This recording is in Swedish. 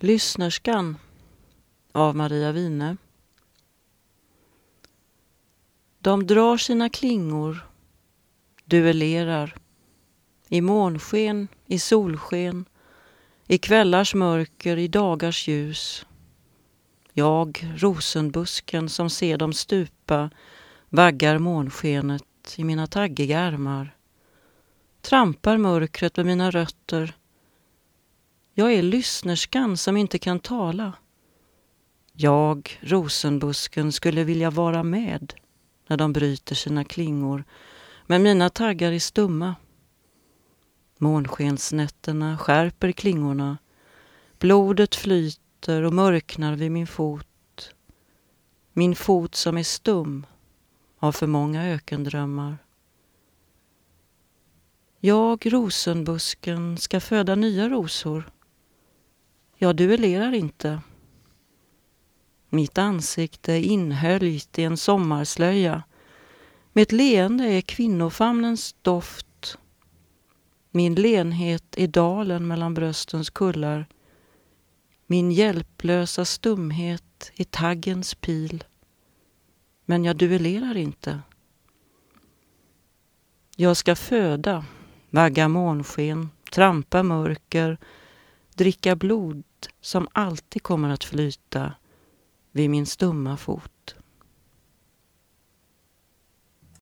Lyssnerskan av Maria Wine. De drar sina klingor, duellerar i månsken, i solsken, i kvällars mörker, i dagars ljus. Jag, rosenbusken som ser dem stupa, vaggar månskenet i mina taggiga armar. Trampar mörkret med mina rötter jag är lyssnerskan som inte kan tala. Jag, rosenbusken, skulle vilja vara med när de bryter sina klingor, men mina taggar är stumma. Månskensnätterna skärper klingorna. Blodet flyter och mörknar vid min fot. Min fot som är stum av för många ökendrömmar. Jag, rosenbusken, ska föda nya rosor jag duellerar inte. Mitt ansikte är inhöljt i en sommarslöja. Mitt leende är kvinnofamnens doft. Min lenhet är dalen mellan bröstens kullar. Min hjälplösa stumhet är taggens pil. Men jag duellerar inte. Jag ska föda, vagga månsken, trampa mörker, dricka blod som alltid kommer att flyta vid min stumma fot.